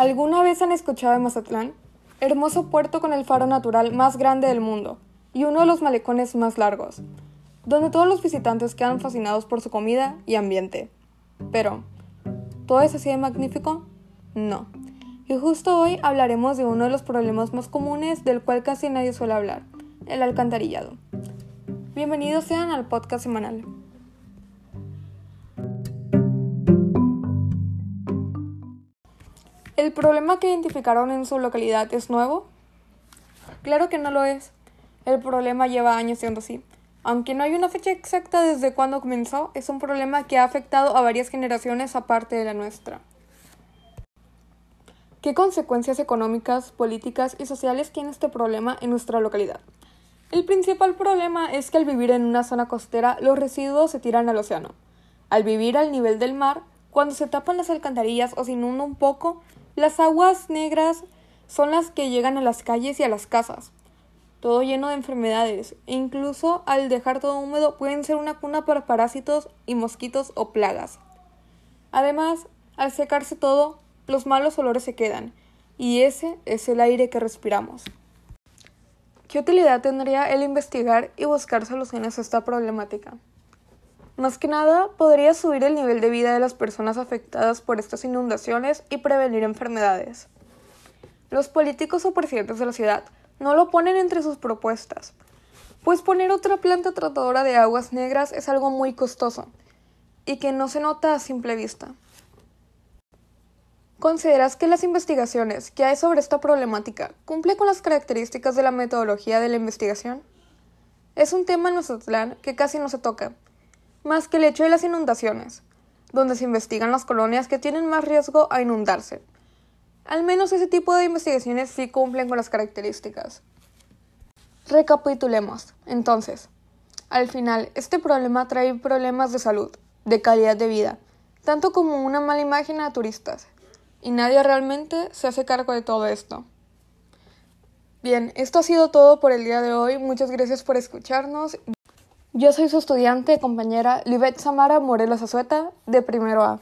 ¿Alguna vez han escuchado de Mazatlán? Hermoso puerto con el faro natural más grande del mundo y uno de los malecones más largos, donde todos los visitantes quedan fascinados por su comida y ambiente. Pero, ¿todo es de magnífico? No. Y justo hoy hablaremos de uno de los problemas más comunes del cual casi nadie suele hablar, el alcantarillado. Bienvenidos sean al podcast semanal. ¿El problema que identificaron en su localidad es nuevo? Claro que no lo es. El problema lleva años siendo así. Aunque no hay una fecha exacta desde cuándo comenzó, es un problema que ha afectado a varias generaciones aparte de la nuestra. ¿Qué consecuencias económicas, políticas y sociales tiene este problema en nuestra localidad? El principal problema es que al vivir en una zona costera los residuos se tiran al océano. Al vivir al nivel del mar, cuando se tapan las alcantarillas o se inunda un poco, las aguas negras son las que llegan a las calles y a las casas, todo lleno de enfermedades, e incluso al dejar todo húmedo pueden ser una cuna para parásitos y mosquitos o plagas. Además, al secarse todo, los malos olores se quedan, y ese es el aire que respiramos. ¿Qué utilidad tendría el investigar y buscar soluciones a esta problemática? Más que nada, podría subir el nivel de vida de las personas afectadas por estas inundaciones y prevenir enfermedades. Los políticos o presidentes de la ciudad no lo ponen entre sus propuestas, pues poner otra planta tratadora de aguas negras es algo muy costoso y que no se nota a simple vista. ¿Consideras que las investigaciones que hay sobre esta problemática cumplen con las características de la metodología de la investigación? Es un tema en Mazatlán que casi no se toca, más que el hecho de las inundaciones, donde se investigan las colonias que tienen más riesgo a inundarse. Al menos ese tipo de investigaciones sí cumplen con las características. Recapitulemos, entonces. Al final, este problema trae problemas de salud, de calidad de vida, tanto como una mala imagen a turistas, y nadie realmente se hace cargo de todo esto. Bien, esto ha sido todo por el día de hoy. Muchas gracias por escucharnos. Yo soy su estudiante, compañera Libet Samara Morelos Azueta, de primero A.